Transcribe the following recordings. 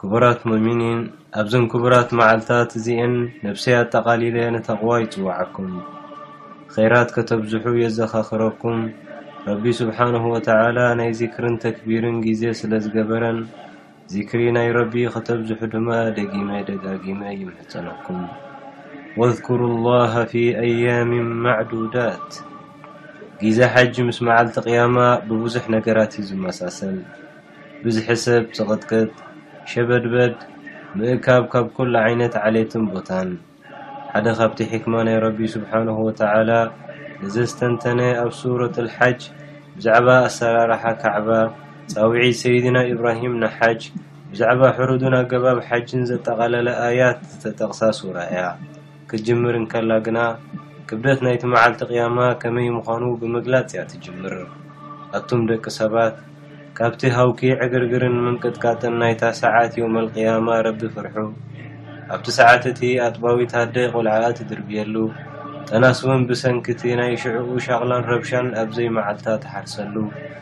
ክቡራት ሙእሚኒን ኣብዘን ክቡራት መዓልታት እዚኤን ነብሰይ ኣጠቓሊለ ንተቕዋ ይጽውዓኩም ኸይራት ከተብዝሑ የዘኻኽረኩም ረቢ ስብሓነሁ ወተዓላ ናይ ዚክርን ተክቢርን ጊዜ ስለ ዝገበረን ዚክሪ ናይ ረቢ ኸተብዝሑ ድማ ደጊመ ደጋጊመ ይምሕጸነኩም ወዝኩሩ ላሃ ፊ ኣያሚን ማዕዱዳት ጊዘ ሓጅ ምስ መዓልቲ ቅያማ ብብዙሕ ነገራት እዩ ዝመሳሰል ብዝሒ ሰብ ዝቕጥቅጥ ሸበድበድ ምእካብ ካብ ኩሉ ዓይነት ዓሌትን ቦታን። ሓደ ካብቲ ሕክማ ናይ ረቢ ሱብሓነሁ ወተዓላ ንዘስተንተነ ኣብ ሱረቱል ሓጅ ብዛዕባ ኣሰራርሓ ካዕባ፣ ጻውዒት ሰይድና ኢብራሂም ንሓጅ፣ ብዛዕባ ሕሩዱን ኣገባብ ሓጅን ዘጠቓለለ ኣያት ዝተጠቕሳ ሱራ'ያ። ክትጅምር እንከላ ግና፣ ክብደት ናይቲ መዓልቲ ቅያማ ከመይ ምዃኑ ብምግላጽ እያ ትጅምር። ኣቱም ደቂ ሰባት! ካብቲ ሃውኪ፣ ዕግርግርን ምንቅጥቃጥን ናይታ ሰዓት የውመል ቅያማ ረቢ ፍርሑ። ኣብቲ ሰዓት እቲ ኣጥባዊት ኣደ ቁልዓኣ ትድርብየሉ፣ ጠናስ'ውን ብሰንኪ'ቲ ናይ ሽዕኡ ሻቕላን ረብሻን ኣብ ዘይመዓልታ ትሓርሰሉ።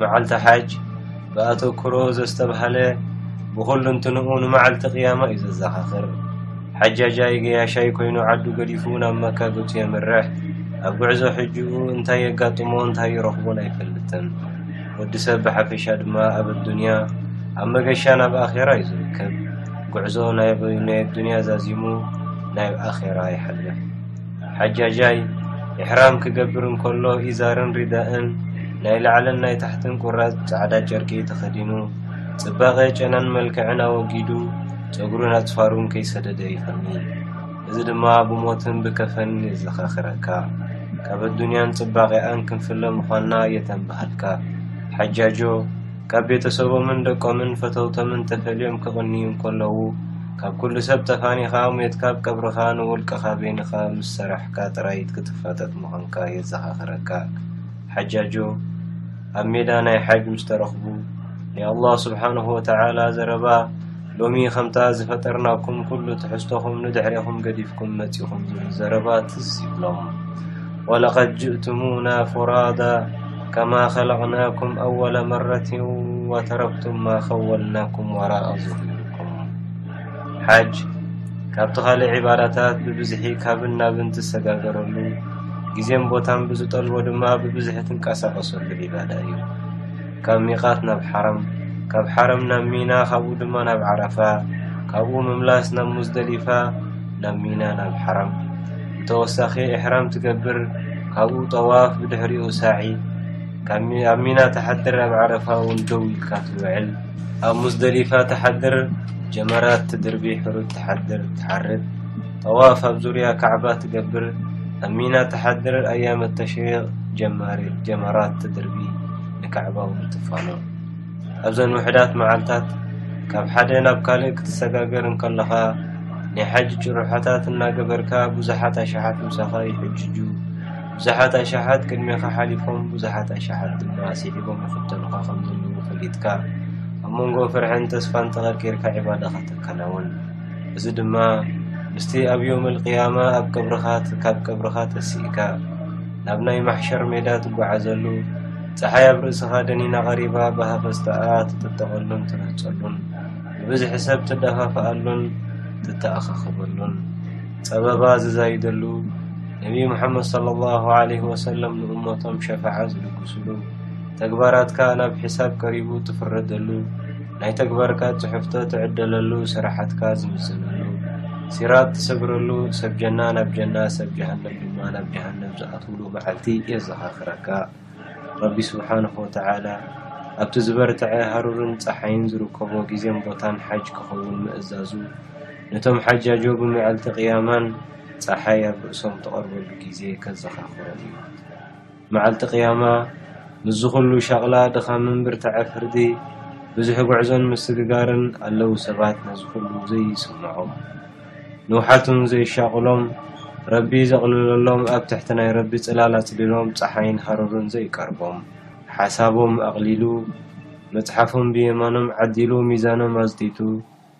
መዓልቲ ሓጅ ብኣተኩሮ ዘስተብሃለ ብኹሉንትንኡ ንመዓልቲ ቅያማ እዩ ዘዘኻኽር። ሓጃጃይ ገያሻይ ኮይኑ ዓዱ ገዲፉ ናብ መካ ገጹ የምርሕ። ኣብ ጉዕዞ ሕጅኡ እንታይ የጋጥሞ እንታይ ይረኽቦን ኣይፈልጥን። ወዲ ሰብ ብሓፈሻ ድማ ኣብ ኣዱንያ ኣብ መገሻ ናብ ኣኼራ እዩ ዝርከብ። ጉዕዞ ናይ ኣዱንያ ዛዚሙ ናብ ኣኼራ ይሓልፍ። ሓጃጃይ ኢሕራም ክገብር እንከሎ ኢዛርን ሪዳእን፣ ናይ ላዕልን ናይ ታሕትን ቁራጽ ጻዕዳ ጨርቂ ተኸዲኑ፣ ጽባቐ ጨናን መልክዕን ኣወጊዱ፣ ጸጉሩን ኣጽፋሩን ከይሰደደ ይፍኒ። እዚ ድማ ብሞትን ብከፈንን የዘኻኽረካ። ካብ ኣዱንያን ጽባቄኣን ክንፍለ ምዃንና የተንብሃልካ። ሓጃጆ፣ ካብ ቤተሰቦምን ደቆምን ፈተውቶምን ተፈልዮም ክቕንዩ እንከለዉ፣ ካብ ኩሉ ሰብ ተፋኒኻ ሞትካ ኣብ ቀብርኻ ንውልቅኻ በይንኻ ምስ ሰራሕካ ጥራይ ክትፋጠጥ ምዃንካ የዘኻኽረካ። ሓጃጆ ኣብ ሜዳ ናይ ሓጅ ምስ ተረኽቡ ናይ ኣላህ ሱብሓነሁ ወተዓላ ዘረባ ሎሚ ከምታ ዝፈጠርናኩም ኩሉ ትሕዝቶኹም ንድሕሬኹም ገዲፍኩም መጺኹም ዝብል ዘረባ ትዝ ይብሎም። ወለቐድ ጅእቱሙና ፉራዳ ከማ ኸለቕናኩም ኣወለ መረትን ወተረክቱም ማ ኸወልናኩም ወራኣ ዙሁሪኩም ሓጅ ካብቲ ካልእ ዒባዳታት ብብዝሒ ካብን ናብን ትሰጋገረሉ ግዜን ቦታን ብዝጠልቦ ድማ ብብዝሒ ትንቀሳቐሰሉ ዒባዳ እዩ ካብ ሚቓት ናብ ሓረም ካብ ሓረም ናብ ሚና ካብኡ ድማ ናብ ዓረፋ ካብኡ ምምላስ ናብ ሙዝደሊፋ ናብ ሚና ናብ ሓረም ብተወሳኺ እሕራም ትገብር ካብኡ ጠዋፍ ብድሕሪኡ ሳዒ ካብ ኣብ ሚና ተሓድር ኣብ ዓረፋ እውን ደው ኢልካ ትውዕል ኣብ ሙዝደሊፋ ትሓድር ጀመራት ትድርቢ ሕሩድ ትሓድር ትሓርድ ጠዋፍ ኣብ ዙርያ ካዕባ ትገብር ኣብ ሚና ትሓድር ኣያም ተሽሪቅ ጀመራት ትድርቢ ንካዕባ ውን ትፋኖ ኣብዘን ውሕዳት መዓልታት ካብ ሓደ ናብ ካልእ ክትሰጋገር እንከለኻ ናይ ሓጅ ጭርሖታት እናገበርካ ብዙሓት ኣሽሓት ምሳኻ ይሕጅጁ ብዙሓት ኣሽሓት ቅድሜኻ ሓሊፎም፣ ብዙሓት ኣሽሓት ድማ ስዒቦም ይኽተሉኻ ከም ዘለዉ ፈሊጥካ፣ ኣብ መንጎ ፍርሕን ተስፋን ተቐርቂርካ ዒባዳኻ ተከናውን። እዚ ድማ ምስቲ ኣብ ዮውመል ቂያማ ኣብ ቀብርኻ ካብ ቀብርኻ ተሲእካ ናብ ናይ ማሕሸር ሜዳ ትጓዓዘሉ፣ ጸሓይ ኣብ ርእስኻ ደኒና ቀሪባ ብሃፈስተኣ ትጥጠቐሉን ትርህጸሉን፣ ብብዝሒ ሰብ ትደፋፍኣሉን ትተኣኻኸበሉን። ጸበባ ዝዛይደሉ፣ ነብዩ መሓመድ ሰለላሁ ዓለይሂ ወሰለም ንኡመቶም ሸፋዓ ዝልግስሉ፣ ተግባራትካ ናብ ሒሳብ ቀሪቡ ትፍረደሉ፣ ናይ ተግባርካ ጽሕፍቶ ትዕደለሉ፣ ስራሓትካ ዝምዘነሉ፣ ሲራጥ ትሰግረሉ፣ ሰብ ጀና ናብ ጀና ሰብ ጀሃነብ ድማ ናብ ጀሃነብ ዝኣትውሉ መዓልቲ የዘኻኽረካ። ረቢ ስብሓነሁ ወተዓላ ኣብቲ ዝበርተዐ ሃሩርን ጸሓይን ዝርከቦ ግዜን ቦታን ሓጅ ክኸውን ምእዛዙ፣ ነቶም ሓጃጆ ብመዓልቲ ቅያማን ጸሓይ ኣብ ርእሶም ትቐርበሉ ግዜ ከዘኻኽሮም እዩ። መዓልቲ ቅያማ ምስዚ ኩሉ ሻቕላ ድኻምን ብርታዐ ፍርዲ ብዝሒ ጉዕዞን ምስግጋርን ኣለዉ ሰባት ነዚ ኩሉ ዘይስምዖም ንውሓቱን ዘይሻቕሎም ረቢ ዘቕልለሎም ኣብ ትሕቲ ናይ ረቢ ጽላል ኣጽሊሎም ጸሓይን ሃሩርን ዘይቀርቦም ሓሳቦም ኣቕሊሉ መጽሓፎም ብየማኖም ዓዲሉ ሚዛኖም ኣዝጢጡ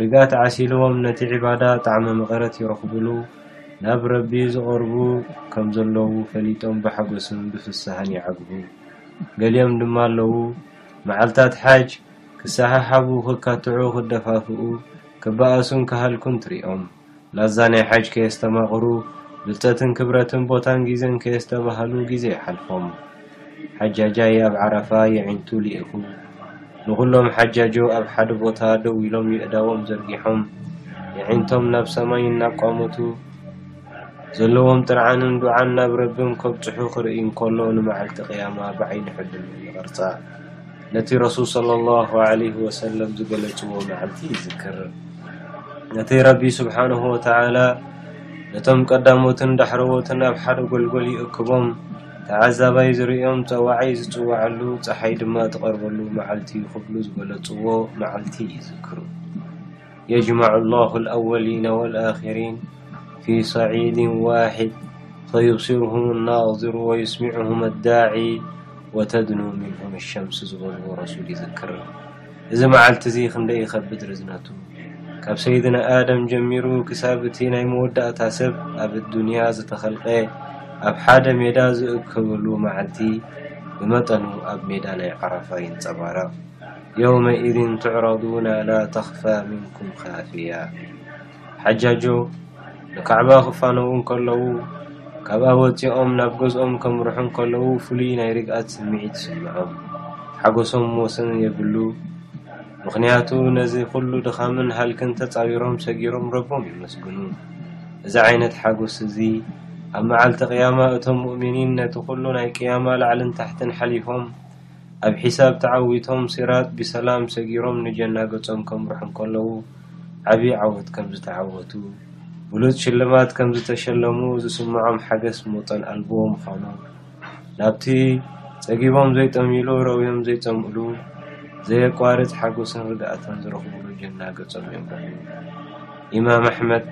ርግኣት ዓሲልዎም ነቲ ዒባዳ ጣዕመ መቐረት ይረኽቡሉ፣ ናብ ረቢ ዝቐርቡ ከም ዘለዉ ፈሊጦም ብሓጎስን ብፍስሃን ይዓግቡ። ገሊኦም ድማ ኣለዉ መዓልታት ሓጅ ክሰሓሓቡ፣ ክካትዑ፣ ክደፋፍኡ፣ ክበኣሱን ክሃልኩን ትሪኦም። ላዛ ናይ ሓጅ ከየስተማቕሩ ብልጸትን ክብረትን ቦታን ጊዘን ከየስተባህሉ ጊዘ ይሓልፎም። ሓጃጃይ ኣብ ዓረፋ የዒንቱ ልኢኹ ንኹሎም ሓጃጆ ኣብ ሓደ ቦታ ደው ኢሎም የእዳዎም ዘርጊሖም የዒንቶም ናብ ሰማይ እናቋመቱ ዘለዎም ጥርዓንን ዱዓን ናብ ረብም ከብጽሑ ክርእይ እንከሎ ንመዓልቲ ቅያማ ብዓይኒ ሕልም ይቕርጻ። ነቲ ረሱል ሰለላሁ ዓለይሂ ወሰለም ዝገለጽዎ መዓልቲ ይዝክር። ነቲ ረቢ ስብሓነሁ ወተዓላ ነቶም ቀዳሞትን ዳሕረዎትን ኣብ ሓደ ጎልጎል ይእክቦም፣ ተዓዛባይ ዝርእዮም ጸዋዓይ ዝጽዋዓሉ ጸሓይ ድማ ትቐርበሉ መዓልቲ ክብሉ ዝገለጽዎ መዓልቲ ይዝክሩ። የጅመዑ ላሁ ልኣወሊነ ወልኣኺሪን ፊ ሰዒዲን ዋሒድ ፈዩብሲሩሁም ናዚሩ ወዩስሚዑሁም ኣዳዒ ወተድኑ ምንሁም ሸምስ ዝበልዎ ረሱል ይዝክር። እዚ መዓልቲ እዚ ክንደይ ይኸብድ ርዝነቱ። ካብ ሰይድና ኣደም ጀሚሩ ክሳብ እቲ ናይ መወዳእታ ሰብ ኣብ ኣዱንያ ዝተኸልቐ ኣብ ሓደ ሜዳ ዝእከበሉ መዓልቲ ብመጠኑ ኣብ ሜዳ ናይ ዓረፋ ይንጸባረቕ። የውመኢዚን ትዕረዱና ላ ተኽፋ ሚንኩም ኻፊያ ሓጃጆ ንካዕባ ክፋነዉ እንከለዉ ካብኣ ወፂኦም ናብ ገዝኦም ከምርሑ እንከለዉ ፍሉይ ናይ ርግኣት ስምዒት ይስምዖም ሓጎሶም ወሰን የብሉ ምኽንያቱ ነዚ ኩሉ ድኻምን ሃልክን ተፃዊሮም ሰጊሮም ረቦም የመስግኑ እዚ ዓይነት ሓጎስ እዚ ኣብ መዓልቲ ቅያማ እቶም ሙእሚኒን ነቲ ኩሉ ናይ ቅያማ ላዕልን ታሕትን ሓሊፎም ኣብ ሒሳብ ተዓዊቶም ሲራጥ ብሰላም ሰጊሮም ንጀና ገጾም ከምርሑ እንከለዉ ዓቢ ዓወት ከምዝተዓወቱ ብሉጽ ሽልማት ከምዝተሸለሙ ዝስምዖም ሓገስ ሞጠን ኣልቦ ምዃኑ ናብቲ ጸጊቦም ዘይጠምይሉ ረውዮም ዘይጸምእሉ ዘየቋርጽ ሓጎስን ርግኣትን ዝረኽብሉ ጀና ገጾም የምርሑ። ኢማም ኣሕመድ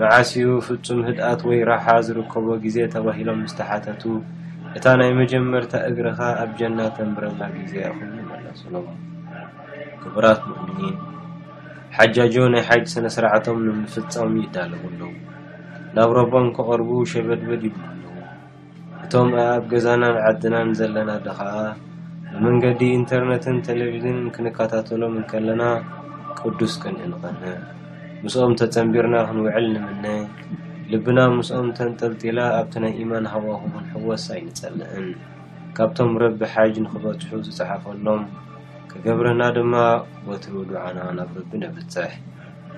መዓስ'ዩ ፍጹም ህድኣት ወይ ራሓ ዝርከቦ ግዜ ተባሂሎም ምስ ተሓተቱ፣ እታ ናይ መጀመርታ እግርኻ ኣብ ጀና ተንብረላ ግዜ'ያ ክብሉ መለሱሎም። ክቡራት ሙእሚኒን፣ ሓጃጆ ናይ ሓጅ ስነ-ስርዓቶም ንምፍጻም ይዳለዉ ኣለዉ። ናብ ረቦም ክቐርቡ ሸበድበድ ይብሉ ኣለዉ። እቶም ኣብ ገዛናን ዓድናን ዘለና ደኸኣ ብመንገዲ ኢንተርነትን ተለቪዝንን ክንከታተሎም እንከለና ቅዱስ ቅንኢ ንቐንእ። ምስኦም ተጸንቢርና ክንውዕል ንምነ። ልብና ምስኦም ተንጠልጢላ ኣብቲ ናይ ኢማን ሃዋሁ ክንሕወስ ኣይንጸልእን። ካብቶም ረቢ ሓጅ ንኽበጽሑ ዝጸሓፈሎም ክገብረና ድማ ወትሩ ዱዓና ናብ ረቢ ነብጽሕ።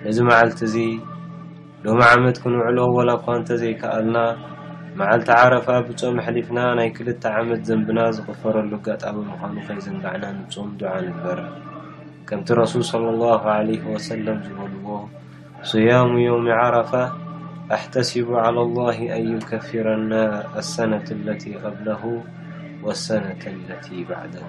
ነዚ መዓልቲ'ዚ። ሎሚ ዓመት ክንውዕሎ ዋላኳ እንተዘይከኣልና መዓልቲ ዓረፋ ብጾም ኣሕሊፍና ናይ ክልተ ዓመት ዘንብና ዝቕፈረሉ ኣጋጣሚ ምዃኑ ከይዘንጋዕና ንጹም ዱዓ ንግበር ከምቲ ረሱል ሰለላሁ ዓለይሂ ወሰለም ዝበልዎ ሱያሙ ዮውሚ ዓረፋ ኣሕተሲቡ ዓላ ላሂ ኣን ዩከፊረና ኣሰነት ለቲ ቀብለሁ ወሰነት ለቲ ባዕደሁ